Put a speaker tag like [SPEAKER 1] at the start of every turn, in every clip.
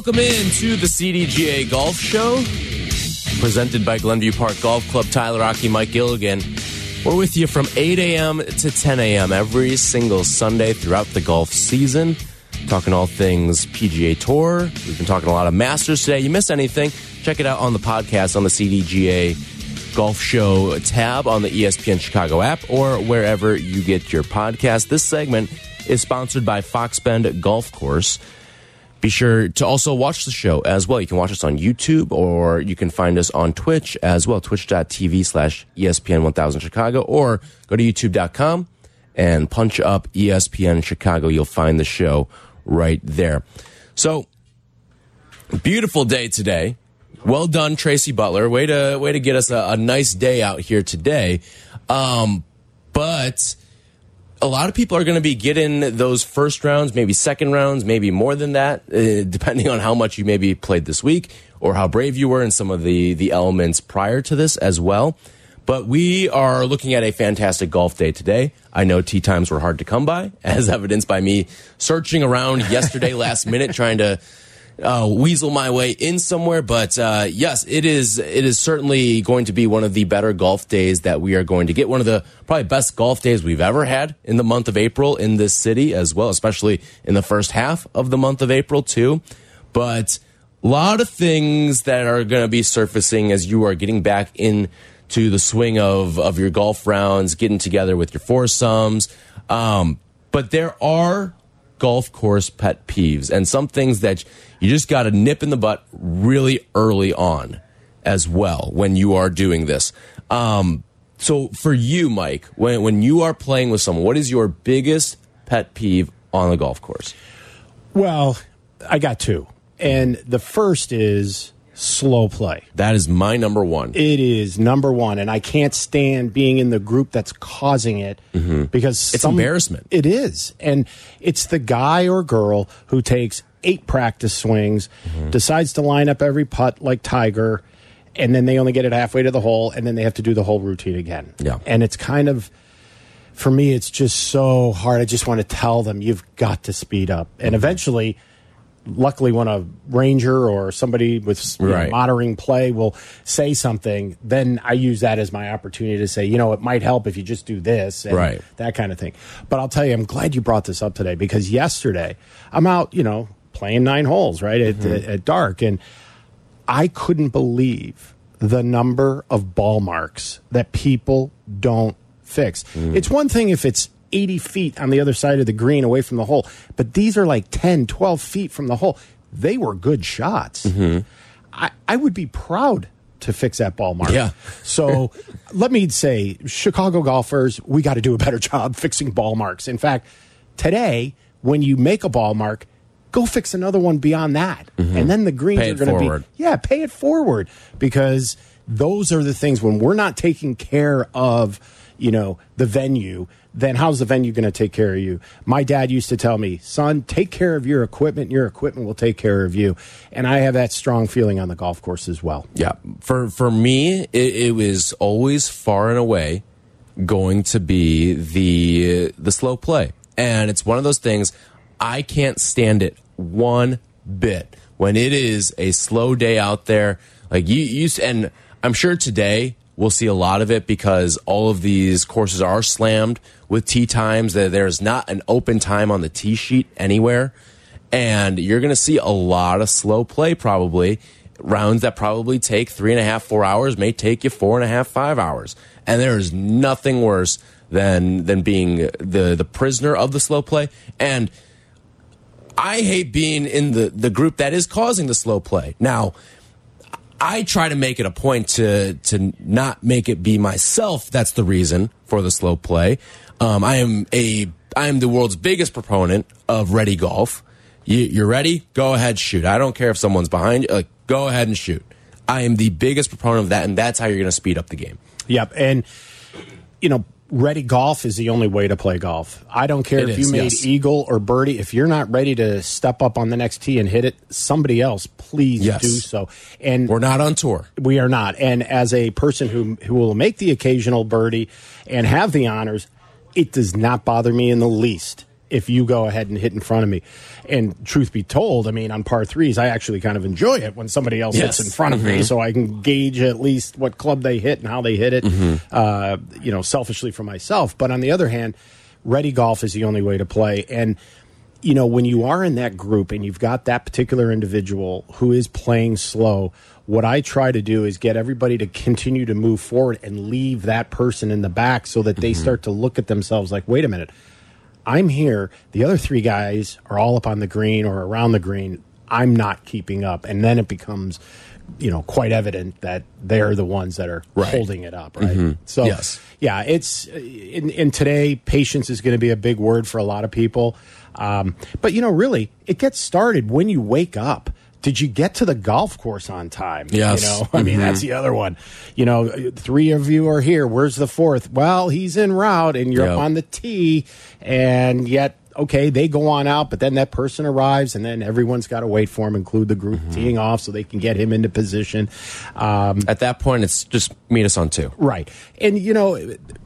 [SPEAKER 1] Welcome in to the CDGA Golf Show, presented by Glenview Park Golf Club. Tyler Aki, Mike Gilligan. We're with you from 8 a.m. to 10 a.m. every single Sunday throughout the golf season, talking all things PGA Tour. We've been talking a lot of Masters today. You miss anything? Check it out on the podcast on the CDGA Golf Show tab on the ESPN Chicago app or wherever you get your podcast. This segment is sponsored by Fox Bend Golf Course. Be sure to also watch the show as well. You can watch us on YouTube or you can find us on Twitch as well, twitch.tv slash ESPN 1000 Chicago, or go to youtube.com and punch up ESPN Chicago. You'll find the show right there. So, beautiful day today. Well done, Tracy Butler. Way to way to get us a, a nice day out here today. Um, but a lot of people are going to be getting those first rounds, maybe second rounds, maybe more than that, uh, depending on how much you maybe played this week or how brave you were in some of the the elements prior to this as well. But we are looking at a fantastic golf day today. I know tee times were hard to come by, as evidenced by me searching around yesterday last minute trying to uh, weasel my way in somewhere. But uh, yes, it is. It is certainly going to be one of the better golf days that we are going to get. One of the probably best golf days we've ever had in the month of April in this city as well, especially in the first half of the month of April too. But a lot of things that are going to be surfacing as you are getting back into the swing of of your golf rounds, getting together with your foursomes. Um, but there are golf course pet peeves and some things that you just got to nip in the butt really early on as well when you are doing this. Um, so for you, Mike, when when you are playing with someone, what is your biggest pet peeve on the golf course?
[SPEAKER 2] Well, I got two. And the first is slow play.
[SPEAKER 1] That is my number one.
[SPEAKER 2] It is number one. And I can't stand being in the group that's causing it because
[SPEAKER 1] Mm-hmm. It's
[SPEAKER 2] some-
[SPEAKER 1] embarrassment.
[SPEAKER 2] It is. And it's the guy or girl who takes eight practice swings,
[SPEAKER 1] Mm-hmm.
[SPEAKER 2] decides to line up every putt like Tiger, and then they only get it halfway to the hole, and then they have to do the whole routine again.
[SPEAKER 1] Yeah.
[SPEAKER 2] And it's kind of for me, it's just so hard. I just want to tell them you've got to speed up.
[SPEAKER 1] Mm-hmm.
[SPEAKER 2] And eventually, luckily, when a ranger or somebody with you know, monitoring play will say something, then I use that as my opportunity to say, you know, it might help if you just do this and
[SPEAKER 1] Right.
[SPEAKER 2] that kind of thing. But I'll tell you, I'm glad you brought this up today because yesterday I'm out, you know, playing nine holes, right, at,
[SPEAKER 1] Mm-hmm.
[SPEAKER 2] at dark. And I couldn't believe the number of ball marks that people don't fix.
[SPEAKER 1] Mm.
[SPEAKER 2] It's one thing if it's 80 feet on the other side of the green away from the hole, but these are like 10, 12 feet from the hole. They were good shots.
[SPEAKER 1] Mm-hmm.
[SPEAKER 2] I, I would be proud to fix that ball mark.
[SPEAKER 1] Yeah.
[SPEAKER 2] so let me say, Chicago golfers, we got to do a better job fixing ball marks. In fact, today, when you make a ball mark, go fix another one beyond that. Mm-hmm. And then the greens.
[SPEAKER 1] Pay
[SPEAKER 2] are going to be, yeah, pay it forward because those are the things when we're not taking care of, you know, the venue, then how's the venue going to take care of you? My dad used to tell me, son, take care of your equipment. Your equipment will take care of you. And I have that strong feeling on the golf course as well.
[SPEAKER 1] Yeah, for for me, it, it was always far and away going to be the the slow play, and it's one of those things I can't stand it one bit when it is a slow day out there. Like you, you and I'm sure today we'll see a lot of it because all of these courses are slammed with tee times. There- There's not an open time on the tee sheet anywhere and you're going to see a lot of slow play probably rounds that probably take three and a half four hours may take you four and a half five hours and there is nothing worse than than being the the prisoner of the slow play and i hate being in the the group that is causing the slow play now I try to make it a point to to not make it be myself that's the reason for the slow play. Um, I am a I am the world's biggest proponent of ready golf. You, you're ready? Go ahead, shoot. I don't care if someone's behind you. Like, go ahead and shoot. I am the biggest proponent of that, and that's how you're going to speed up the game.
[SPEAKER 2] Yep. And, you know, ready golf is the only way to play golf. I don't care
[SPEAKER 1] It
[SPEAKER 2] if
[SPEAKER 1] is,
[SPEAKER 2] you made
[SPEAKER 1] yes.
[SPEAKER 2] eagle or birdie. If you're not ready to step up on the next tee and hit it, somebody else, please
[SPEAKER 1] Yes.
[SPEAKER 2] do so. And
[SPEAKER 1] We're not on tour.
[SPEAKER 2] we are not. And as a person who who will make the occasional birdie and have the honors, it does not bother me in the least if you go ahead and hit in front of me. And truth be told, I mean, on par threes, I actually kind of enjoy it when somebody else
[SPEAKER 1] Yes.
[SPEAKER 2] hits in front of me, mm-hmm. so I can gauge at least what club they hit and how they hit it. Mm-hmm. Uh, you know, selfishly for myself. But on the other hand, ready golf is the only way to play. And you know, when you are in that group and you've got that particular individual who is playing slow, what I try to do is get everybody to continue to move forward and leave that person in the back so that they mm-hmm. start to look at themselves like, wait a minute, I'm here. The other three guys are all up on the green or around the green. I'm not keeping up. And then it becomes, you know, quite evident that they're the ones that are
[SPEAKER 1] Right.
[SPEAKER 2] holding it up, right? So,
[SPEAKER 1] Yes.
[SPEAKER 2] yeah, it's in, in today, patience is going to be a big word for a lot of people. Um, but, you know, really, it gets started when you wake up. Did you get to the golf course on time?
[SPEAKER 1] Yes.
[SPEAKER 2] You know, I mean, that's the other one. You know, three of you are here. Where's the fourth? Well, he's en route and you're
[SPEAKER 1] Yep.
[SPEAKER 2] up on the tee, and yet, okay, they go on out, but then that person arrives, and then everyone's got to wait for him, include the group teeing off so they can get him into position. Um,
[SPEAKER 1] At that point, it's just meet us on two.
[SPEAKER 2] Right. And, you know,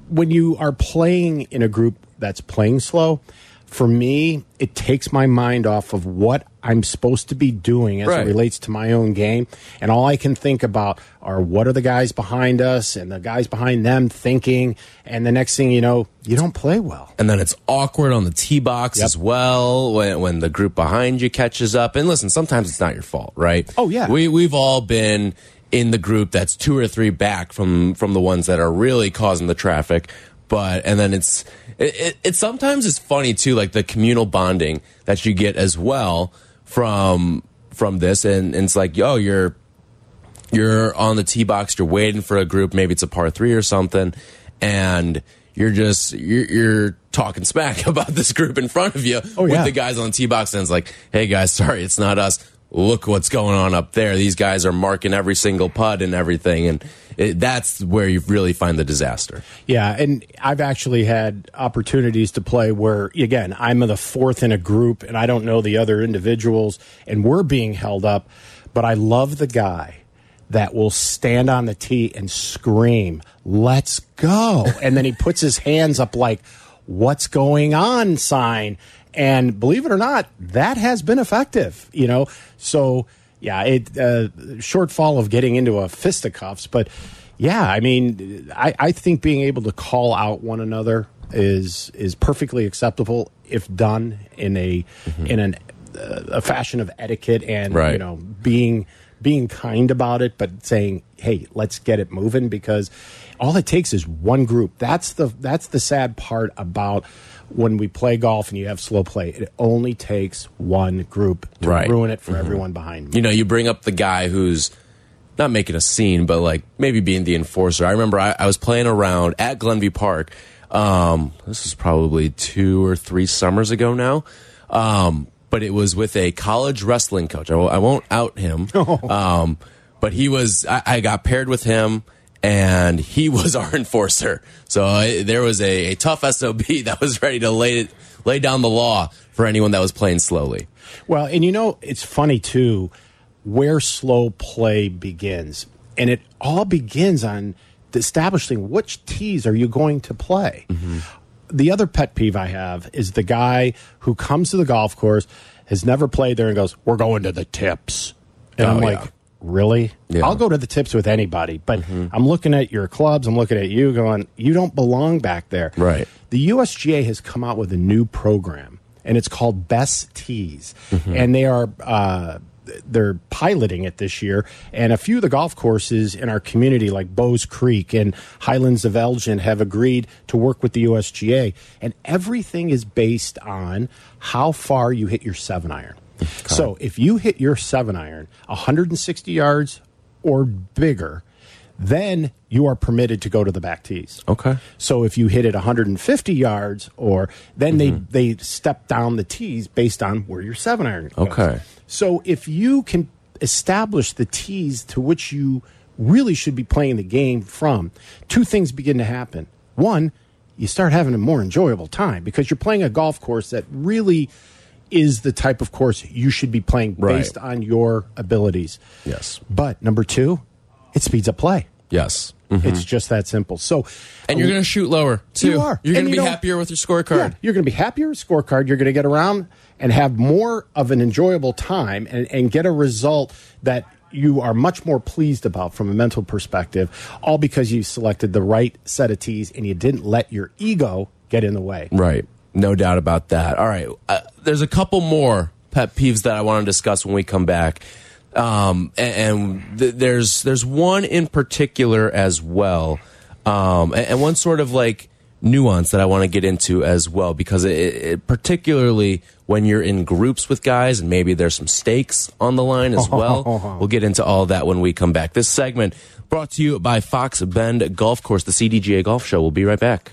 [SPEAKER 2] when you are playing in a group that's playing slow, for me, it takes my mind off of what I'm supposed to be doing as
[SPEAKER 1] Right.
[SPEAKER 2] it relates to my own game. And all I can think about are what are the guys behind us and the guys behind them thinking. And the next thing you know, you don't play well.
[SPEAKER 1] And then it's awkward on the tee box
[SPEAKER 2] Yep.
[SPEAKER 1] as well when, when the group behind you catches up. And listen, sometimes it's not your fault, right?
[SPEAKER 2] Oh, yeah.
[SPEAKER 1] We we've all been in the group that's two or three back from from the ones that are really causing the traffic. But and then it's it, it, it sometimes is funny too, like the communal bonding that you get as well from from this. And, and it's like, yo, you're you're on the tee box, you're waiting for a group, maybe it's a par three or something, and you're just you're, you're talking smack about this group in front of you
[SPEAKER 2] Oh,
[SPEAKER 1] with
[SPEAKER 2] yeah.
[SPEAKER 1] the guys on the tee box, and it's like, hey guys, sorry, it's not us. Look what's going on up there. These guys are marking every single putt and everything, and it, that's where you really find the disaster.
[SPEAKER 2] Yeah, and I've actually had opportunities to play where, again, I'm the fourth in a group and I don't know the other individuals and we're being held up. But I love the guy that will stand on the tee and scream, let's go. And then he puts his hands up like, what's going on sign. And believe it or not, that has been effective, you know? So, yeah, it uh, shortfall of getting into a fisticuffs, but yeah, I mean, I, I think being able to call out one another is is perfectly acceptable if done in a in an uh, a fashion of etiquette and
[SPEAKER 1] Right.
[SPEAKER 2] you know being being kind about it, but saying, "Hey, let's get it moving," because all it takes is one group. That's the that's the sad part about when we play golf and you have slow play. It only takes one group to
[SPEAKER 1] Right.
[SPEAKER 2] ruin it for everyone behind me.
[SPEAKER 1] you know, you bring up the guy who's not making a scene, but like maybe being the enforcer. I remember I, I was playing around at Glenview Park. Um, this was probably two or three summers ago now. Um, but it was with a college wrestling coach. I, won't- I won't out him. Um, but he was, I, I got paired with him and he was our enforcer. So uh, there was a, a tough SOB that was ready to lay, lay down the law for anyone that was playing slowly.
[SPEAKER 2] Well, and you know, it's funny too where slow play begins. And it all begins on establishing which tees are you going to play. The other pet peeve I have is the guy who comes to the golf course, has never played there, and goes, We're going to the tips. And
[SPEAKER 1] Oh,
[SPEAKER 2] I'm
[SPEAKER 1] yeah.
[SPEAKER 2] Really?
[SPEAKER 1] Yeah.
[SPEAKER 2] I'll go to the tips with anybody, but I'm looking at your clubs, I'm looking at you going, You don't belong back there.
[SPEAKER 1] Right.
[SPEAKER 2] The USGA has come out with a new program, and it's called Best Tees, and they are uh, they're piloting it this year. And a few of the golf courses in our community, like Bowes Creek and Highlands of Elgin, have agreed to work with the USGA, and everything is based on how far you hit your seven iron. So if you hit your seven iron 160 yards or bigger, then you are permitted to go to the back tees.
[SPEAKER 1] Okay.
[SPEAKER 2] So if you hit it 150 yards, or then
[SPEAKER 1] Mm-hmm.
[SPEAKER 2] they they step down the tees based on where your seven iron. Goes.
[SPEAKER 1] Okay.
[SPEAKER 2] So if you can establish the tees to which you really should be playing the game from, two things begin to happen. One, you start having a more enjoyable time because you're playing a golf course that really is the type of course you should be playing
[SPEAKER 1] Right.
[SPEAKER 2] based on your abilities.
[SPEAKER 1] Yes.
[SPEAKER 2] But number two, it speeds up play.
[SPEAKER 1] Yes. Mm-hmm.
[SPEAKER 2] It's just that simple. So,
[SPEAKER 1] And you're uh, going to shoot lower too.
[SPEAKER 2] You are.
[SPEAKER 1] You're going to
[SPEAKER 2] you
[SPEAKER 1] be
[SPEAKER 2] know-
[SPEAKER 1] happier with your scorecard.
[SPEAKER 2] yeah, you're going to be happier with scorecard. You're going to get around and have more of an enjoyable time and, and get a result that you are much more pleased about from a mental perspective, all because you selected the right set of tees and you didn't let your ego get in the way.
[SPEAKER 1] Right. No doubt about that. All right. Uh, there's a couple more pet peeves that I want to discuss when we come back. Um, and and th- there's there's one in particular as well, um, and, and one sort of like nuance that I want to get into as well because it, it, particularly when you're in groups with guys and maybe there's some stakes on the line as well. we'll get into all that when we come back. This segment brought to you by Fox Bend Golf Course, the CDGA Golf Show. We'll be right back.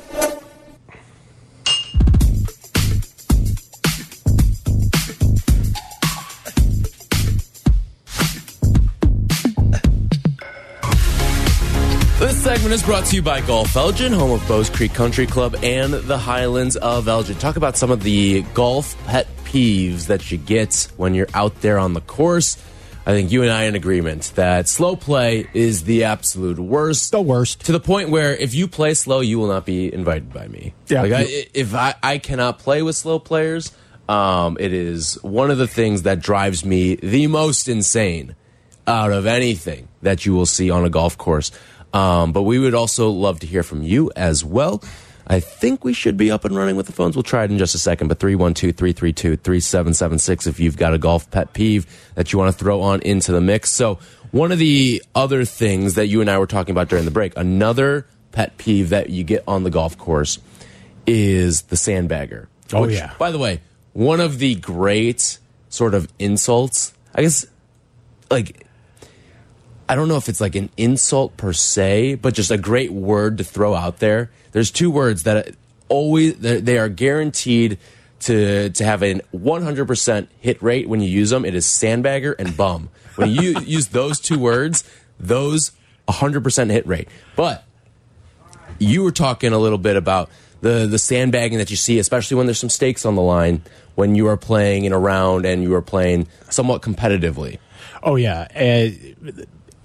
[SPEAKER 1] Segment is brought to you by Golf Elgin, home of Bowes Creek Country Club and the Highlands of Elgin. Talk about some of the golf pet peeves that you get when you're out there on the course. I think you and I are in agreement that slow play is the absolute worst.
[SPEAKER 2] The worst.
[SPEAKER 1] To the point where if you play slow, you will not be invited by me.
[SPEAKER 2] Yeah.
[SPEAKER 1] Like I, if I, I cannot play with slow players, um, it is one of the things that drives me the most insane out of anything that you will see on a golf course. Um, but we would also love to hear from you as well. I think we should be up and running with the phones. We'll try it in just a second. But 312 332 3776 if you've got a golf pet peeve that you want to throw on into the mix. So, one of the other things that you and I were talking about during the break, another pet peeve that you get on the golf course is the sandbagger.
[SPEAKER 2] Oh, yeah.
[SPEAKER 1] By the way, one of the great sort of insults, I guess, like, I don't know if it's like an insult per se, but just a great word to throw out there. There's two words that always they are guaranteed to to have a 100% hit rate when you use them. It is sandbagger and bum. When you use those two words, those 100% hit rate. But you were talking a little bit about the the sandbagging that you see, especially when there's some stakes on the line when you are playing in a round and you are playing somewhat competitively.
[SPEAKER 2] Oh yeah, uh,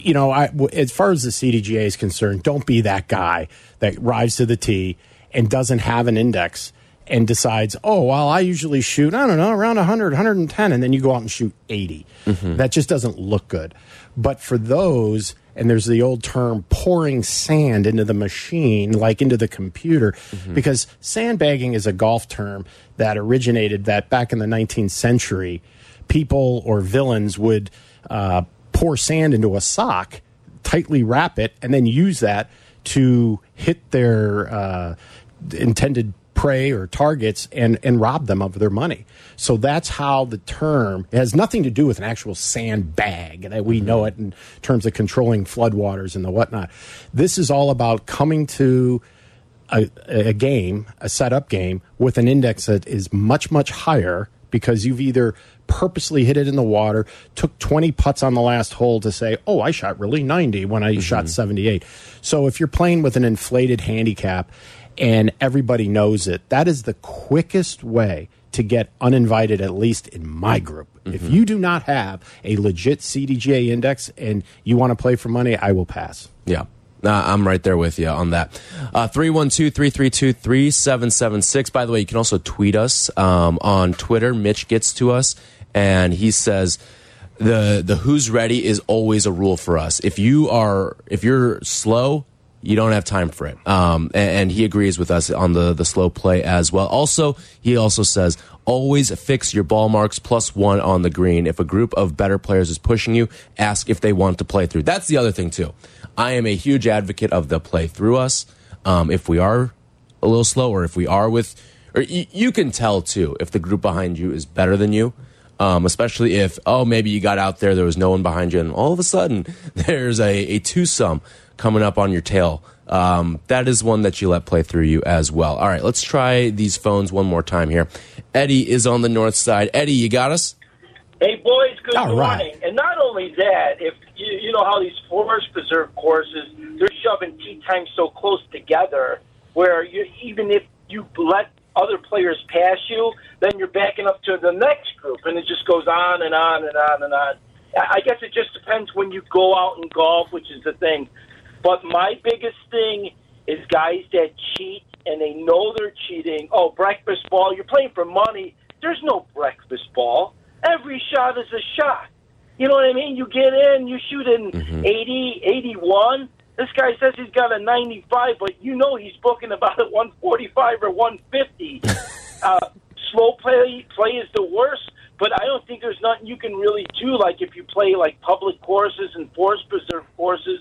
[SPEAKER 2] you know, I, as far as the CDGA is concerned, don't be that guy that rides to the tee and doesn't have an index and decides, oh well, I usually shoot I don't know around 100, 110, and then you go out and shoot 80. That just doesn't look good. But for those, and there's the old term pouring sand into the machine, like into the computer, because sandbagging is a golf term that originated that back in the 19th century people or villains would uh, pour sand into a sock, tightly wrap it, and then use that to hit their uh, intended prey or targets and, and rob them of their money. So that's how the term has nothing to do with an actual sandbag that we know it in terms of controlling floodwaters and the whatnot. This is all about coming to a, a game, a setup game, with an index that is much, much higher because you've either purposely hit it in the water, took 20 putts on the last hole to say, oh, I shot really 90 when I shot mm-hmm. 78. So if you're playing with an inflated handicap and everybody knows it, that is the quickest way to get uninvited, at least in my group. If mm-hmm. you do not have a legit CDGA index and you want to play for money, I will pass.
[SPEAKER 1] Yeah. I'm right there with you on that. Uh, 312 332 3776. By the way, you can also tweet us um, on Twitter. Mitch gets to us and he says, the the who's ready is always a rule for us. If you are if you're slow, you don't have time for it. Um, and, and, he agrees with us on the, the slow play as well. Also, he also says, always fix your ball marks plus one on the green. If a group of better players is pushing you, ask if they want to play through. That's the other thing, too. I am a huge advocate of the play through us. Um, if we are a little slower, if we are with, or you can tell, too, if the group behind you is better than you. Um, especially if, oh, maybe you got out there, there was no one behind you, and all of a sudden there's a, a twosome coming up on your tail. Um, that is one that you let play through you as well. All right, let's try these phones one more time here. Eddie is on the north side. Eddie, you got us?
[SPEAKER 3] Hey, boys, good
[SPEAKER 2] All
[SPEAKER 3] morning.
[SPEAKER 2] Right.
[SPEAKER 3] And not only that, if you, you know how these forest preserve courses, they're shoving tee times so close together where you, even if you let other players pass you, then you're backing up to the next group, and it just goes on and on and on and on. I guess it just depends when you go out and golf, which is the thing. But my biggest thing is guys that cheat and they know they're cheating. Oh, breakfast ball, you're playing for money. There's no breakfast ball. Every shot is a shot. You know what I mean? You get in, you shoot in mm-hmm. 80, 81. This guy says he's got a 95, but you know he's booking about a 145 or 150. uh, slow play play is the worst, but I don't think there's nothing you can really do. Like if you play like public courses and forest preserve courses,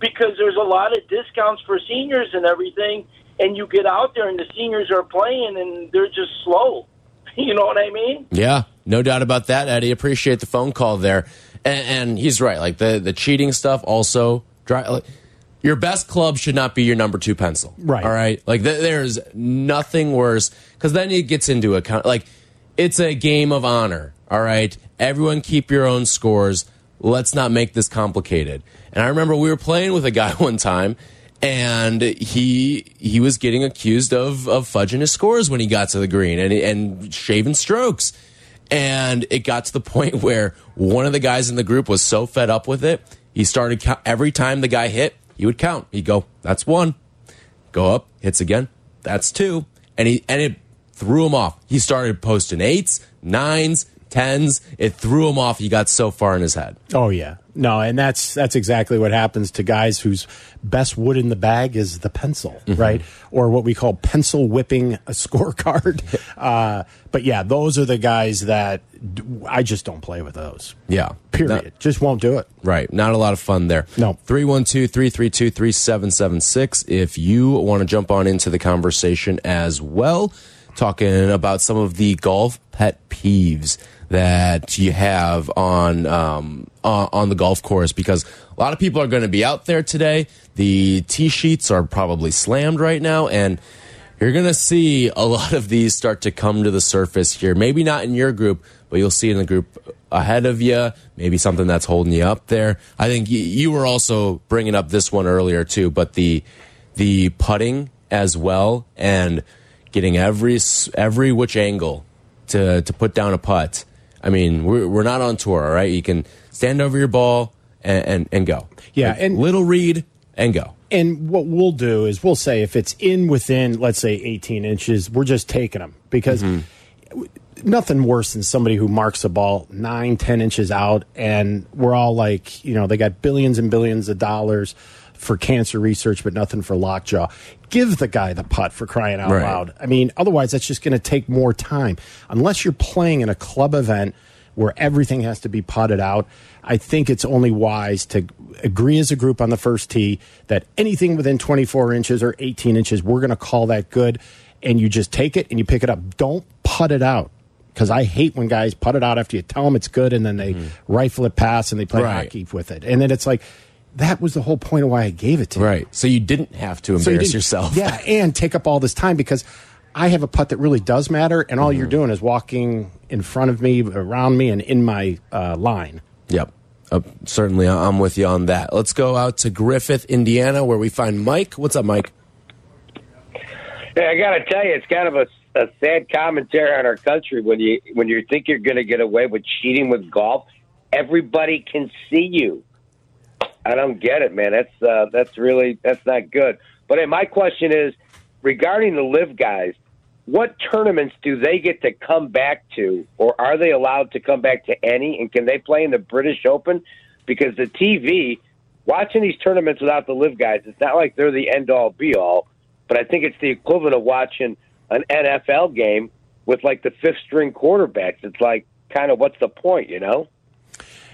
[SPEAKER 3] because there's a lot of discounts for seniors and everything, and you get out there and the seniors are playing and they're just slow. You know what I mean?
[SPEAKER 1] Yeah, no doubt about that, Eddie. Appreciate the phone call there, and, and he's right. Like the the cheating stuff also. Dry, like, your best club should not be your number two pencil.
[SPEAKER 2] Right.
[SPEAKER 1] All right. Like th there's nothing worse because then it gets into a like it's a game of honor. All right. Everyone keep your own scores. Let's not make this complicated. And I remember we were playing with a guy one time and he he was getting accused of of fudging his scores when he got to the green and and shaving strokes. And it got to the point where one of the guys in the group was so fed up with it, he started every time the guy hit, he would count. He'd go, "That's one." Go up, hits again. That's two. And he and it threw him off. He started posting eights, nines, tens. It threw him off. He got so far in his head.
[SPEAKER 2] Oh yeah, no, and that's that's exactly what happens to guys whose best wood in the bag is the pencil, mm -hmm. right? Or what we call pencil whipping a scorecard. uh, but yeah, those are the guys that I just don't play with those.
[SPEAKER 1] Yeah,
[SPEAKER 2] period. Not, just won't do it.
[SPEAKER 1] Right. Not a lot of fun there.
[SPEAKER 2] No.
[SPEAKER 1] 312-332-3776 if you want to jump on into the conversation as well talking about some of the golf pet peeves that you have on um, on the golf course because a lot of people are going to be out there today. The tee sheets are probably slammed right now, and you're going to see a lot of these start to come to the surface here. Maybe not in your group, but you'll see in the group ahead of you. Maybe something that's holding you up there. I think you were also bringing up this one earlier too, but the the putting as well and getting every every which angle to to put down a putt I mean, we're, we're not on tour, all right? You can stand over your ball and, and, and go.
[SPEAKER 2] Yeah.
[SPEAKER 1] Like,
[SPEAKER 2] and
[SPEAKER 1] little read and go.
[SPEAKER 2] And what we'll do is we'll say if it's in within, let's say, 18 inches, we're just taking them because mm -hmm. nothing worse than somebody who marks a ball nine, 10 inches out, and we're all like, you know, they got billions and billions of dollars for cancer research, but nothing for lockjaw. Give the guy the putt for crying out right. loud. I mean, otherwise, that's just going to take more time. Unless you're playing in a club event where everything has to be putted out, I think it's only wise to agree as a group on the first tee that anything within 24 inches or 18 inches, we're going to call that good. And you just take it and you pick it up. Don't put it out because I hate when guys put it out after you tell them it's good and then they mm. rifle it past and they play right. hockey with it. And then it's like, that was the whole point of why I gave it to
[SPEAKER 1] you. Right. So you didn't have to embarrass so you yourself.
[SPEAKER 2] Yeah, and take up all this time because I have a putt that really does matter, and all mm -hmm. you're doing is walking in front of me, around me, and in my uh, line.
[SPEAKER 1] Yep. Uh, certainly, I'm with you on that. Let's go out to Griffith, Indiana, where we find Mike. What's up, Mike?
[SPEAKER 4] Hey, I got to tell you, it's kind of a, a sad commentary on our country when you when you think you're going to get away with cheating with golf. Everybody can see you. I don't get it, man. That's uh, that's really that's not good. But hey, my question is regarding the LIV guys. What tournaments do they get to come back to, or are they allowed to come back to any? And can they play in the British Open? Because the TV watching these tournaments without the LIV guys, it's not like they're the end all be all, but I think it's the equivalent of watching an NFL game with like the fifth string quarterbacks. It's like kind of what's the point, you know?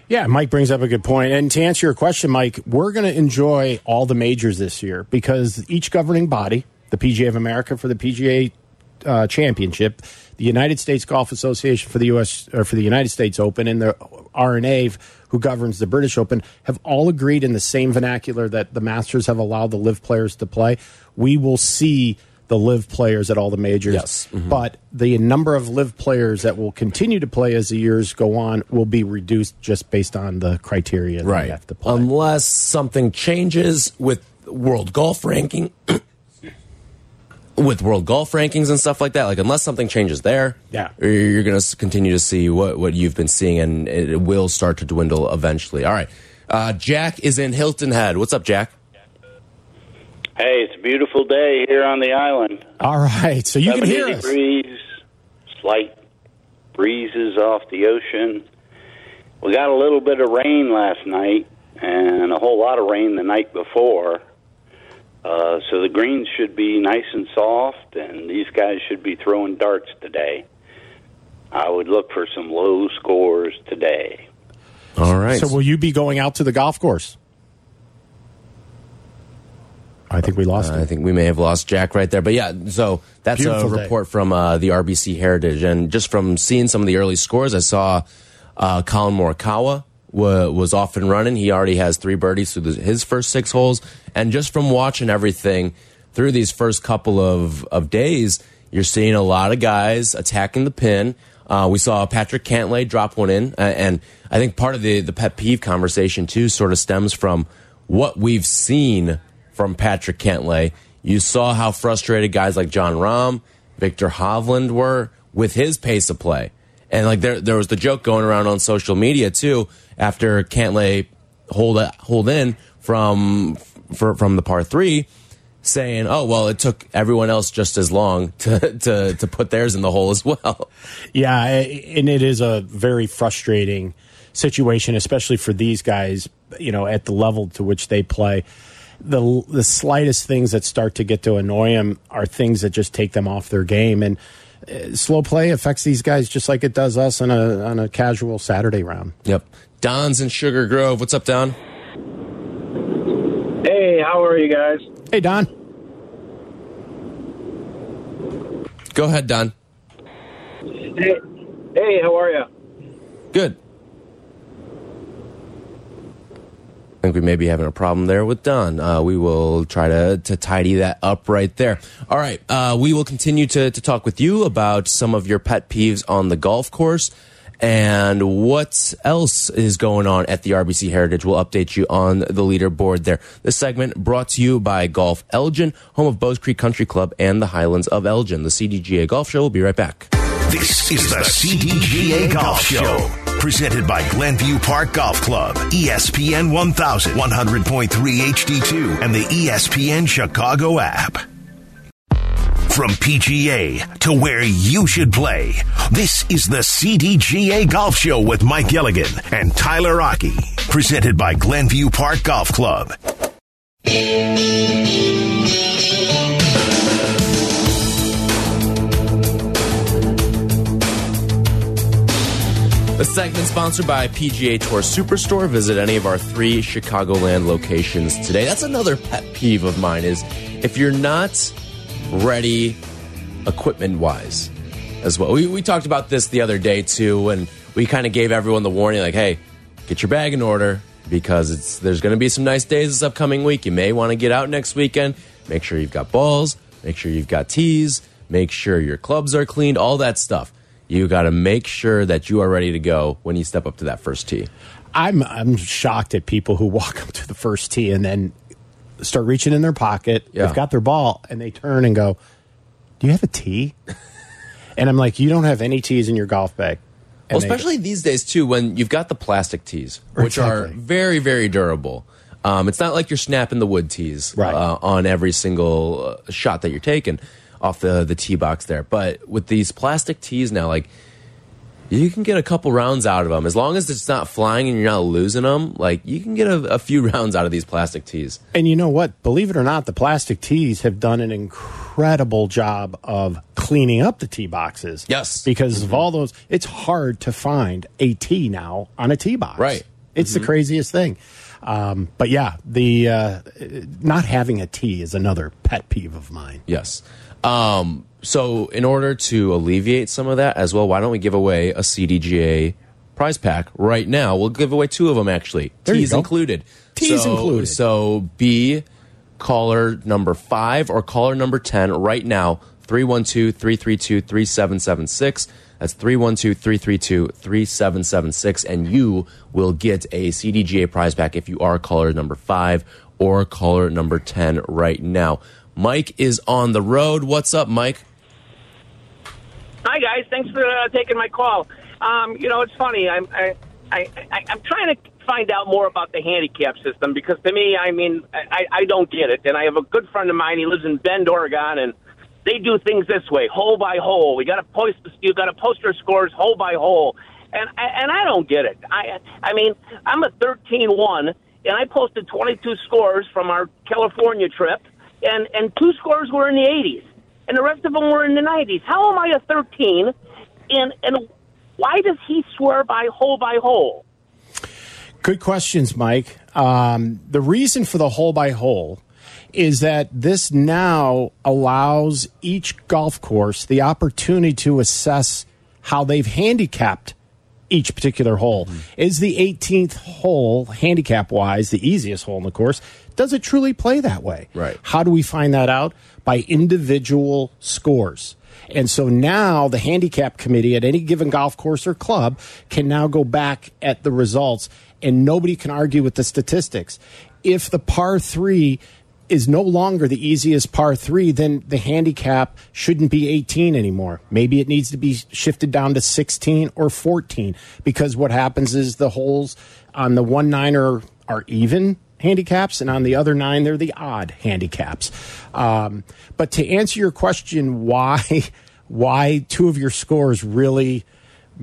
[SPEAKER 2] Yeah, Mike brings up a good point. And to answer your question, Mike, we're going to enjoy all the majors this year because each governing body, the PGA of America for the PGA uh, Championship, the United States Golf Association for the U.S. or for the United States Open, and the R&A, who governs the British Open, have all agreed in the same vernacular that the Masters have allowed the LIV players to play. We will see the LIV players at all the majors.
[SPEAKER 1] Yes. Mm-hmm.
[SPEAKER 2] But the number of LIV players that will continue to play as the years go on will be reduced just based on the criteria that
[SPEAKER 1] Right.
[SPEAKER 2] you have to play.
[SPEAKER 1] Unless something changes with world golf ranking. With world golf rankings and stuff like that, like unless something changes there,
[SPEAKER 2] Yeah.
[SPEAKER 1] you're going to continue to see what what you've been seeing, and it will start to dwindle eventually. All right, uh, Jack is in Hilton Head. What's up, Jack?
[SPEAKER 5] Hey, it's a beautiful day here on the island.
[SPEAKER 2] all right, so you can hear us.
[SPEAKER 5] degrees, slight breezes off the ocean. We got a little bit of rain last night and a whole lot of rain the night before. Uh, so the greens should be nice and soft, and these guys should be throwing darts today. I would look for some low scores today.
[SPEAKER 1] All right.
[SPEAKER 2] So will you be going out to the golf course? I think we lost
[SPEAKER 1] Uh, I think we may have lost Jack right there. But yeah, so that's
[SPEAKER 2] Beautiful
[SPEAKER 1] a
[SPEAKER 2] day.
[SPEAKER 1] report from uh, the RBC Heritage. And just from seeing some of the early scores, I saw uh, Collin Morikawa wa was off and running. He already has three birdies through the, his first six holes. And just from watching everything through these first couple of, of days, you're seeing a lot of guys attacking the pin. Uh, we saw Patrick Cantlay drop one in. Uh, and I think part of the, the pet peeve conversation, too, sort of stems from what we've seen from Patrick Cantlay. You saw how frustrated guys like Jon Rahm, Viktor Hovland were with his pace of play. And like there there was the joke going around on social media too after Cantlay hold hold in from for, from the par 3 saying, "Oh, well, it took everyone else just as long to to to put theirs in the hole as well."
[SPEAKER 2] Yeah, and it is a very frustrating situation, especially for these guys. You know, at the level to which they play, the the slightest things that start to get to annoy them are things that just take them off their game. And uh, slow play affects these guys just like it does us on a on a casual Saturday round.
[SPEAKER 1] Yep. Don's in Sugar Grove. What's up, Don?
[SPEAKER 6] Hey, how are you guys?
[SPEAKER 2] Hey, Don.
[SPEAKER 1] Go ahead, Don.
[SPEAKER 6] Hey, hey, how are you?
[SPEAKER 1] Good. I think we may be having a problem there with Don. Uh, we will try to, to tidy that up right there. All right. Uh, we will continue to, to talk with you about some of your pet peeves on the golf course and what else is going on at the RBC Heritage. We'll update you on the leaderboard there. This segment brought to you by Golf Elgin, home of Bowes Creek Country Club and the Highlands of Elgin. The CDGA Golf Show will be right back.
[SPEAKER 7] This is the CDGA Golf Show. Presented by Glenview Park Golf Club, ESPN 1000, 100.3 HD2, and the ESPN Chicago app. From PGA to where you should play, this is the CDGA Golf Show with Mike Gilligan and Tyler Aki. Presented by Glenview Park Golf Club.
[SPEAKER 1] The segment sponsored by PGA Tour Superstore. Visit any of our three Chicagoland locations today. That's another pet peeve of mine is if you're not ready equipment wise as well. We, we talked about this the other day too, and we kind of gave everyone the warning like, hey, get your bag in order because it's there's going to be some nice days this upcoming week. You may want to get out next weekend. Make sure you've got balls, make sure you've got tees, make sure your clubs are cleaned, all that stuff. You got to make sure that you are ready to go when you step up to that first tee.
[SPEAKER 2] I'm I'm shocked at people who walk up to the first tee and then start reaching in their pocket.
[SPEAKER 1] Yeah.
[SPEAKER 2] They've got their ball and they turn and go, "Do you have a tee?" and I'm like, "You don't have any tees in your golf bag."
[SPEAKER 1] Well, especially these days too, when you've got the plastic tees, which are very, very durable. Um, it's not like you're snapping the wood tees
[SPEAKER 2] Right.
[SPEAKER 1] uh, on every single uh, shot that you're taking off the the tee box there. But with these plastic tees now, like you can get a couple rounds out of them as long as it's not flying and you're not losing them. Like you can get a, a few rounds out of these plastic tees.
[SPEAKER 2] And you know what? Believe it or not, the plastic tees have done an incredible job of cleaning up the tee boxes.
[SPEAKER 1] Yes.
[SPEAKER 2] Because of all those, it's hard to find a tee now on a tee box.
[SPEAKER 1] Right.
[SPEAKER 2] It's the craziest thing. Um, but yeah, the uh, not having a tee is another pet peeve of mine.
[SPEAKER 1] Yes. Um, so, in order to alleviate some of that as well, why don't we give away a CDGA prize pack right now? We'll give away two of them actually.
[SPEAKER 2] There
[SPEAKER 1] Tees included.
[SPEAKER 2] Tees
[SPEAKER 1] so,
[SPEAKER 2] included.
[SPEAKER 1] So, be caller number five or caller number 10 right now 312 332 3776. That's 312 332 3776. And you will get a CDGA prize pack if you are caller number five or caller number 10 right now. Mike is on the road. What's up, Mike?
[SPEAKER 6] Hi guys, thanks for uh, taking my call. Um, you know, it's funny. I'm I, I, I'm trying to find out more about the handicap system because to me, I mean, I, I don't get it. And I have a good friend of mine. He lives in Bend, Oregon, and they do things this way, hole by hole. We got to post. You got to post your scores hole by hole, and and I don't get it. I I mean, I'm a 13-1, and I posted 22 scores from our California trip, and and two scores were in the 80s, and the rest of them were in the 90s. How am I a 13? And and why does he swear by hole by hole?
[SPEAKER 2] Good questions, Mike. Um, the reason for the hole by hole is that this now allows each golf course the opportunity to assess how they've handicapped each particular hole. Is the 18th hole, handicap wise, the easiest hole in the course? Does it truly play that way?
[SPEAKER 1] Right.
[SPEAKER 2] How do we find that out? By individual scores. And so now the handicap committee at any given golf course or club can now go back at the results and nobody can argue with the statistics. If the par three is no longer the easiest par three, then the handicap shouldn't be 18 anymore. Maybe it needs to be shifted down to 16 or 14 because what happens is the holes on the one nine are, are even handicaps and on the other nine they're the odd handicaps. Um, but to answer your question, why why two of your scores really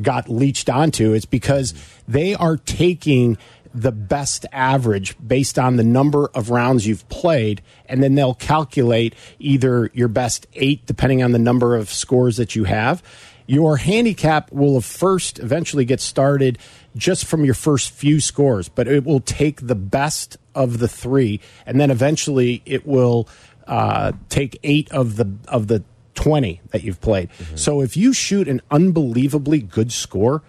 [SPEAKER 2] got leached onto, it's because they are taking the best average based on the number of rounds you've played, and then they'll calculate either your best eight, depending on the number of scores that you have. Your handicap will first eventually get started just from your first few scores, but it will take the best of the three, and then eventually it will uh, take eight of the of the twenty that you've played. So if you shoot an unbelievably good score,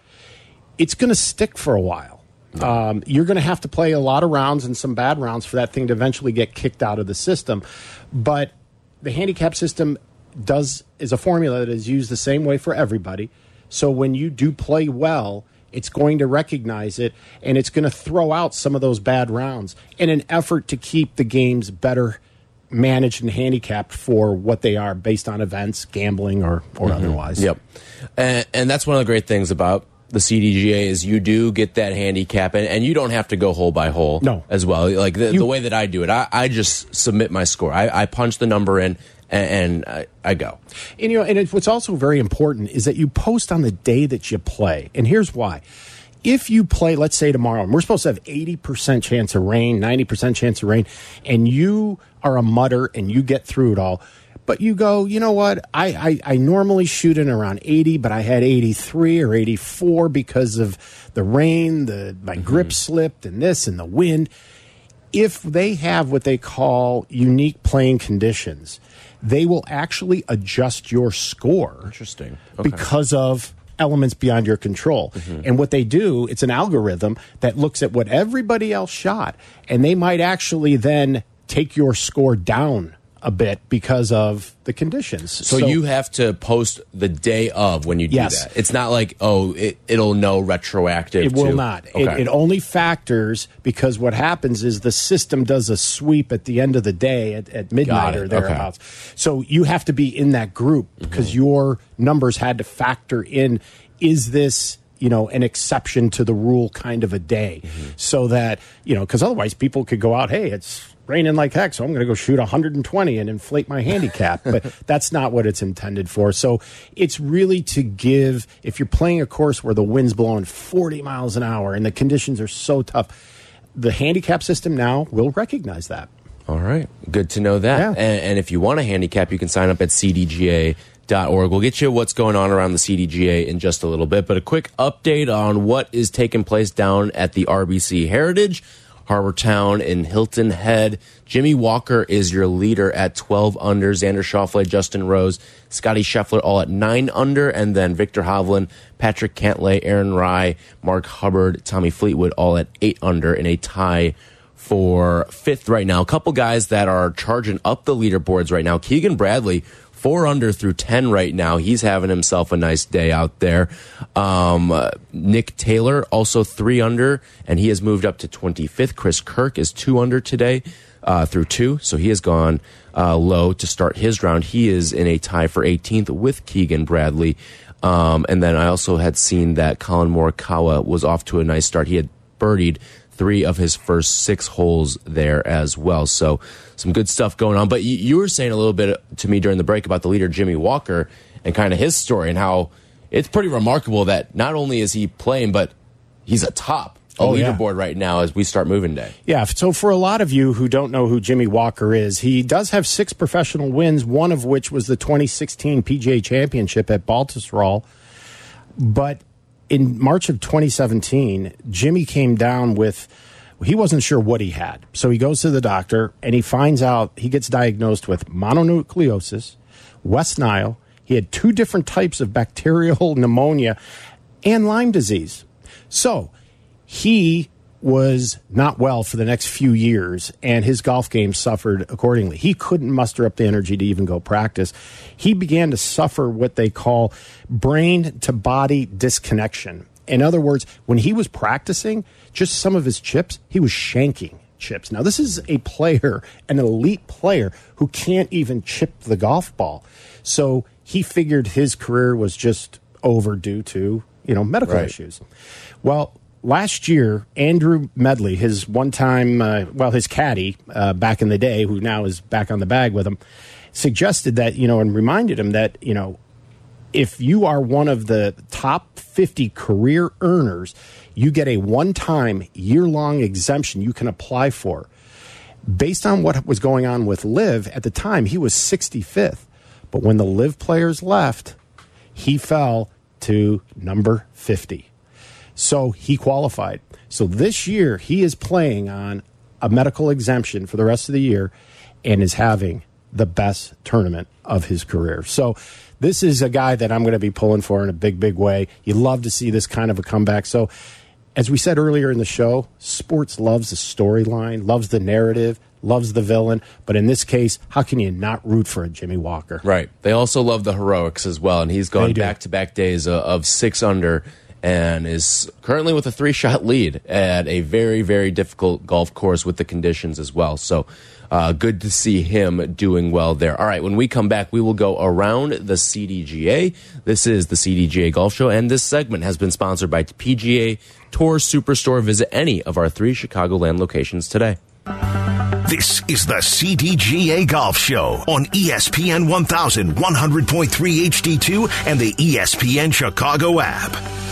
[SPEAKER 2] it's going to stick for a while. Um, you're going to have to play a lot of rounds and some bad rounds for that thing to eventually get kicked out of the system. But the handicap system does is a formula that is used the same way for everybody. So when you do play well, it's going to recognize it and it's going to throw out some of those bad rounds in an effort to keep the games better managed and handicapped for what they are based on events, gambling, or or mm-hmm. otherwise.
[SPEAKER 1] Yep. And, and that's one of the great things about the CDGA is you do get that handicap and, and you don't have to go hole by hole
[SPEAKER 2] No.
[SPEAKER 1] as well. Like the,
[SPEAKER 2] You-
[SPEAKER 1] the way that I do it, I, I just submit my score. I, I punch the number in and, and I, I go.
[SPEAKER 2] And you know, and it, what's also very important is that you post on the day that you play. And here's why. If you play, let's say tomorrow, and we're supposed to have 80% chance of rain, 90% chance of rain, and you are a mutter and you get through it all, but you go, you know what? I, I, I normally shoot in around 80, but I had 83 or 84 because of the rain, the my mm-hmm. grip slipped, and this and the wind if they have what they call unique playing conditions, they will actually adjust your score.
[SPEAKER 1] Interesting. Okay.
[SPEAKER 2] Because of elements beyond your control. Mm-hmm. And what they do, it's an algorithm that looks at what everybody else shot, and they might actually then take your score down a bit because of the conditions.
[SPEAKER 1] So, you have to post the day of when you do
[SPEAKER 2] Yes.
[SPEAKER 1] that. It's not like, oh, it, it'll know retroactive.
[SPEAKER 2] It will
[SPEAKER 1] to-
[SPEAKER 2] not.
[SPEAKER 1] Okay.
[SPEAKER 2] It, it only factors because what happens is the system does a sweep at the end of the day at, at midnight or
[SPEAKER 1] Okay.
[SPEAKER 2] thereabouts. So you have to be in that group mm-hmm. because your numbers had to factor in is this you know an exception to the rule kind of a day mm-hmm. so that you know because otherwise people could go out hey it's raining like heck, so I'm going to go shoot 120 and inflate my handicap. but that's not what it's intended for. So it's really to give, if you're playing a course where the wind's blowing 40 miles an hour and the conditions are so tough, the handicap system now will recognize that.
[SPEAKER 1] All right. Good to know that.
[SPEAKER 2] Yeah.
[SPEAKER 1] And, and if you want a handicap, you can sign up at cdga.org. We'll get you what's going on around the CDGA in just a little bit. But a quick update on what is taking place down at the RBC Heritage. Harbour Town in Hilton Head. Jimmy Walker is your leader at 12 under. Xander Schauffele, Justin Rose, Scottie Scheffler all at 9 under. And then Viktor Hovland, Patrick Cantlay, Aaron Rai, Mark Hubbard, Tommy Fleetwood all at 8 under in a tie for fifth right now. A couple guys that are charging up the leaderboards right now. Keegan Bradley, four under through 10 right now. He's having himself a nice day out there. Um, uh, Nick Taylor, also three under, and he has moved up to 25th. Chris Kirk is two under today uh, through two, so he has gone uh, low to start his round. He is in a tie for 18th with Keegan Bradley. Um, and then I also had seen that Collin Morikawa was off to a nice start. He had birdied three of his first six holes there as well. So some good stuff going on. But you, you were saying a little bit to me during the break about the leader Jimmy Walker and kind of his story and how it's pretty remarkable that not only is he playing, but he's a
[SPEAKER 2] Oh, yeah.
[SPEAKER 1] leaderboard right now as we start moving day.
[SPEAKER 2] Yeah, so for a lot of you who don't know who Jimmy Walker is, he does have six professional wins, one of which was the 2016 PGA Championship at Baltusrol. But in March of 2017, Jimmy came down with he wasn't sure what he had. So he goes to the doctor and he finds out he gets diagnosed with mononucleosis, West Nile. He had two different types of bacterial pneumonia and Lyme disease. So he was not well for the next few years, and his golf game suffered accordingly. He couldn't muster up the energy to even go practice. He began to suffer what they call brain to body disconnection. In other words, when he was practicing, just some of his chips, he was shanking chips. Now, this is a player, an elite player, who can't even chip the golf ball. So he figured his career was just over due to, you know, medical
[SPEAKER 1] Right.
[SPEAKER 2] issues. Well, last year, Andrew Medley, his one time, uh, well, his caddy uh, back in the day, who now is back on the bag with him, suggested that, you know, and reminded him that, you know, if you are one of the top 50 career earners, you get a one time year long exemption you can apply for. Based on what was going on with LIV at the time, he was 65th. But when the LIV players left, he fell to number 50. So he qualified. So this year, he is playing on a medical exemption for the rest of the year and is having the best tournament of his career. So this is a guy that I'm going to be pulling for in a big, big way. You love to see this kind of a comeback. So, as we said earlier in the show, sports loves the storyline, loves the narrative, loves the villain. But in this case, how can you not root for a Jimmy Walker?
[SPEAKER 1] Right. They also love the heroics as well, and he's gone back to back days of, of six under and is currently with a three shot lead at a very very difficult golf course with the conditions as well. So. Uh, good to see him doing well there. All right, when we come back, we will go around the CDGA. This is the CDGA Golf Show, and this segment has been sponsored by PGA Tour Superstore. Visit any of our three Chicagoland locations today.
[SPEAKER 7] This is the CDGA Golf Show on ESPN 1100.3 HD2 and the ESPN Chicago app.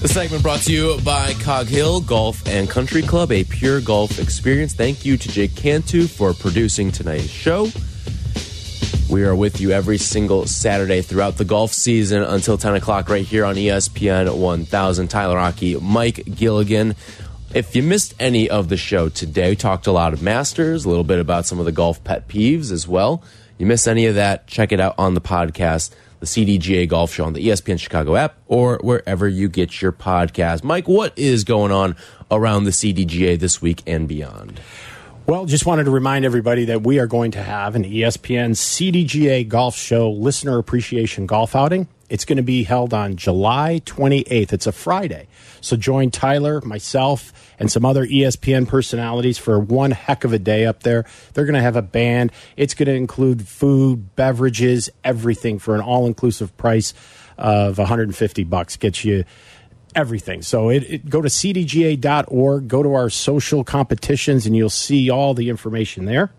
[SPEAKER 8] The
[SPEAKER 1] segment brought to you by Cog Hill Golf and Country Club, a pure golf experience. Thank you to Jake Cantu for producing tonight's show. We are with you every single Saturday throughout the golf season until 10 o'clock right here on ESPN 1000. Tyler Aki, Mike Gilligan. If you missed any of the show today, we talked a lot of Masters, a little bit about some of the golf pet peeves as well. You miss any of that, check it out on the podcast, the CDGA Golf Show on the ESPN Chicago app or wherever you get your podcast. Mike, what is going on around the CDGA this week and beyond?
[SPEAKER 2] Well, just wanted to remind everybody that we are going to have an ESPN CDGA Golf Show listener appreciation golf outing. It's going to be held on July 28th. It's a Friday. So join Tyler, myself, and some other ESPN personalities for one heck of a day up there. They're going to have a band. It's going to include food, beverages, everything for an all inclusive price of 150 bucks. Gets you everything. So it, it, go to cdga.org, go to our social competitions, and you'll see all the information there.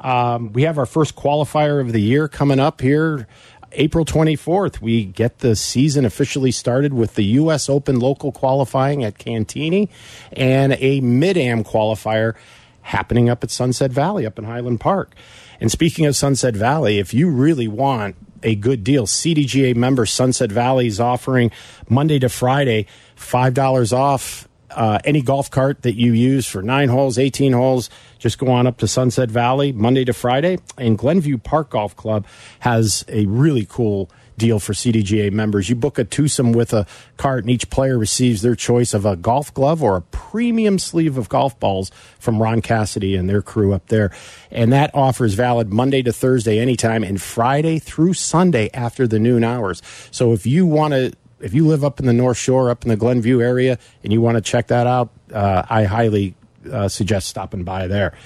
[SPEAKER 2] Um, we have our first qualifier of the year coming up here. April 24th, we get the season officially started with the U.S. Open local qualifying at Cantigny and a mid am qualifier happening up at Sunset Valley up in Highland Park. And speaking of Sunset Valley, if you really want a good deal, CDGA member Sunset Valley is offering Monday to Friday $5 off uh, any golf cart that you use for nine holes, 18 holes, just go on up to Sunset Valley Monday to Friday. And Glenview Park Golf Club has a really cool deal for CDGA members. You book a twosome with a cart, and each player receives their choice of a golf glove or a premium sleeve of golf balls from Ron Cassidy and their crew up there. And that offer is valid Monday to Thursday anytime and Friday through Sunday after the noon hours. So if you want to if you live up in the North Shore, up in the Glenview area, and you want to check that out, uh, I highly uh, suggest stopping by there.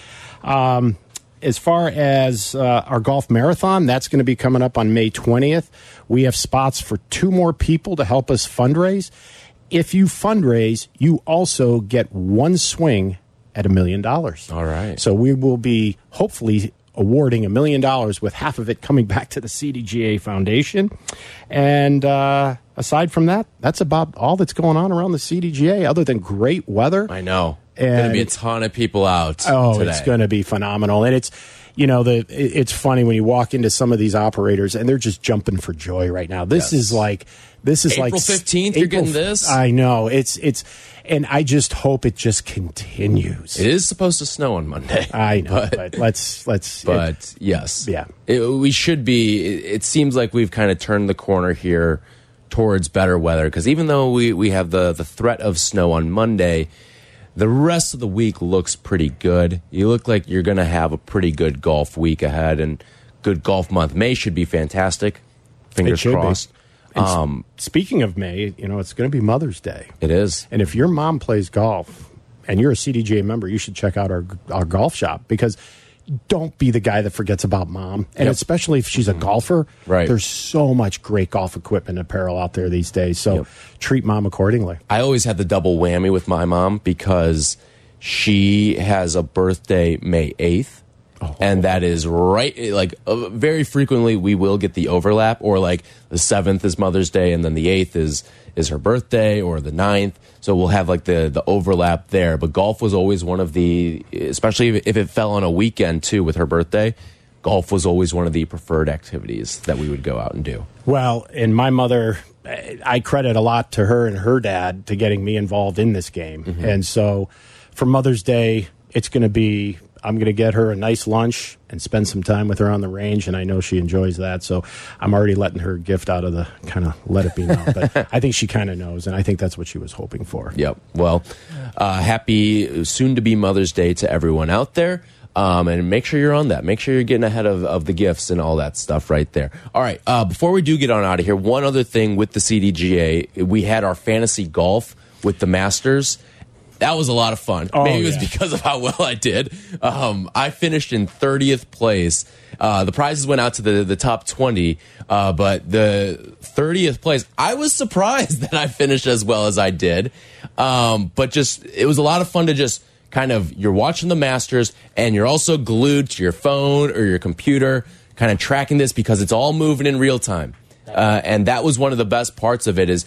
[SPEAKER 2] Um, as far as uh, our golf marathon, that's going to be coming up on May 20th. We have spots for two more people to help us fundraise. If you fundraise, you also get one swing at a million dollars.
[SPEAKER 1] All right.
[SPEAKER 2] So we will be hopefully awarding a million dollars with half of it coming back to the CDGA Foundation. And uh, aside from that, that's about all that's going on around the CDGA, other than great weather.
[SPEAKER 1] I know. There's going to be a ton of people out
[SPEAKER 2] Oh,
[SPEAKER 1] today.
[SPEAKER 2] it's going to be phenomenal, and it's you know the it's funny when you walk into some of these operators and they're just jumping for joy right now. This
[SPEAKER 1] Yes.
[SPEAKER 2] is like this is
[SPEAKER 1] April
[SPEAKER 2] like
[SPEAKER 1] 15th, you're getting this?
[SPEAKER 2] I know it's it's, and I just hope it just continues.
[SPEAKER 1] It is supposed to snow on Monday.
[SPEAKER 2] I know,
[SPEAKER 1] but-
[SPEAKER 2] but, let's let's
[SPEAKER 1] but yes,
[SPEAKER 2] Yeah.
[SPEAKER 1] It- we should be. It, it seems like we've kind of turned the corner here towards better weather because even though we we have the the threat of snow on Monday, the rest of the week looks pretty good. You look like you're going to have a pretty good golf week ahead and good golf month. May should be fantastic. Fingers crossed. Um,
[SPEAKER 2] speaking of May, you know it's going to be Mother's Day,
[SPEAKER 1] it is.
[SPEAKER 2] and if your mom plays golf and you're a CDGA member, you should check out our our golf shop because. Don't be the guy that forgets about mom, and
[SPEAKER 1] Yep.
[SPEAKER 2] especially if she's a mm-hmm. golfer.
[SPEAKER 1] Right.
[SPEAKER 2] There's so much great golf equipment and apparel out there these days. So
[SPEAKER 1] Yep.
[SPEAKER 2] treat mom accordingly.
[SPEAKER 1] I always had the double whammy with my mom because she has a birthday May 8th. And that is right, like uh, very frequently we will get the overlap, or like the seventh is Mother's Day, and then the eighth is is her birthday, or the 9th. So we'll have like the the overlap there. But golf was always one of the, especially if if it fell on a weekend too with her birthday. Golf was always one of the preferred activities that we would go out and do.
[SPEAKER 2] Well, and my mother, I credit a lot to her and her dad to getting me involved in this game.
[SPEAKER 1] Mm-hmm.
[SPEAKER 2] And so for Mother's Day, it's going to be, I'm going to get her a nice lunch and spend some time with her on the range. And I know she enjoys that. So I'm already letting her gift out of the kind of let it be known. but I think she kind of knows. And I think that's what she was hoping for.
[SPEAKER 1] Yep. Well, uh, happy soon to be Mother's Day to everyone out there. Um, and make sure you're on that. Make sure you're getting ahead of, of the gifts and all that stuff right there. All right. Uh, before we do get on out of here, one other thing with the CDGA, we had our fantasy golf with the Masters. That was a lot of fun.
[SPEAKER 2] Oh,
[SPEAKER 1] Maybe it was
[SPEAKER 2] yeah.
[SPEAKER 1] because of how well I did. Um, I finished in 30th place. Uh, the prizes went out to the, the top 20, uh, but the 30th place, I was surprised that I finished as well as I did. Um, but just, it was a lot of fun to just kind of, you're watching the Masters and you're also glued to your phone or your computer, kind of tracking this because it's all moving in real time. Uh, and that was one of the best parts of it is,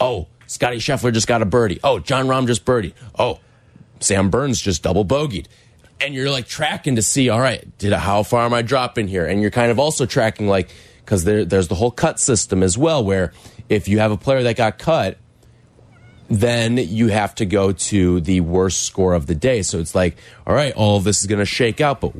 [SPEAKER 1] oh, Scottie Scheffler just got a birdie. Oh, Jon Rahm just birdie. Oh, Sam Burns just double bogeyed. And you're like tracking to see, all right, did how far am I dropping here? And you're kind of also tracking like because there, there's the whole cut system as well, where if you have a player that got cut, then you have to go to the worst score of the day. So it's like, all right, all this is going to shake out, but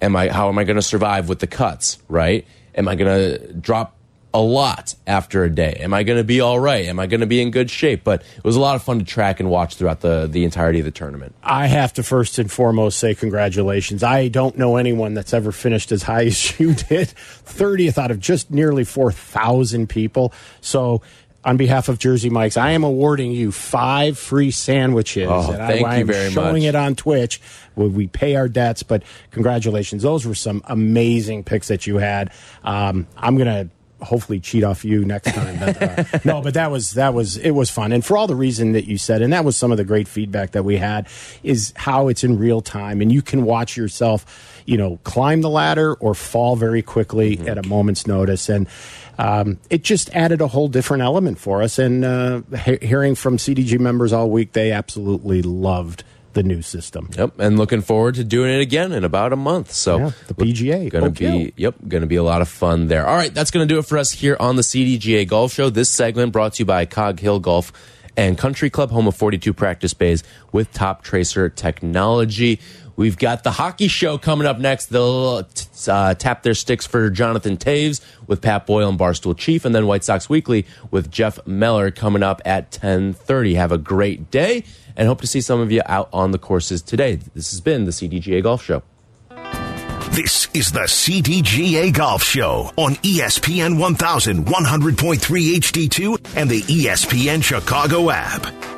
[SPEAKER 1] am I how am I going to survive with the cuts? Right? Am I going to drop a lot after a day. Am I going to be all right? Am I going to be in good shape? But it was a lot of fun to track and watch throughout the, the entirety of the tournament.
[SPEAKER 2] I have to first and foremost say congratulations. I don't know anyone that's ever finished as high as you did. 30th out of just nearly 4,000 people. So, on behalf of Jersey Mike's, I am awarding you five free sandwiches.
[SPEAKER 1] Oh,
[SPEAKER 2] and
[SPEAKER 1] thank
[SPEAKER 2] I,
[SPEAKER 1] you
[SPEAKER 2] I'm
[SPEAKER 1] very
[SPEAKER 2] showing
[SPEAKER 1] much.
[SPEAKER 2] it on Twitch we pay our debts, but congratulations. Those were some amazing picks that you had. Um, I'm going to hopefully cheat off you next time. But, uh, no, but that was that was it was fun, and for all the reason that you said, and that was some of the great feedback that we had, is how it's in real time, and you can watch yourself, you know, climb the ladder or fall very quickly at a moment's notice, and. Um, it just added a whole different element for us, and uh, he- hearing from CDG members all week, they absolutely loved the new system.
[SPEAKER 1] Yep, and looking forward to doing it again in about a month. So
[SPEAKER 2] Yeah, the PGA,
[SPEAKER 1] going to be yep, going to be a lot of fun there. All right, that's going to do it for us here on the CDGA Golf Show. This segment brought to you by Cog Hill Golf and Country Club, home of 42 practice bays with Toptracer technology. We've got the hockey show coming up next. They'll uh, tap their sticks for Jonathan Toews with Pat Boyle and Barstool Chief, and then White Sox Weekly with Jeff Meller coming up at 10:30. Have a great day, and hope to see some of you out on the courses today. This has been the CDGA Golf Show.
[SPEAKER 7] This is the CDGA Golf Show on ESPN 1100.3 HD2 and the ESPN Chicago app.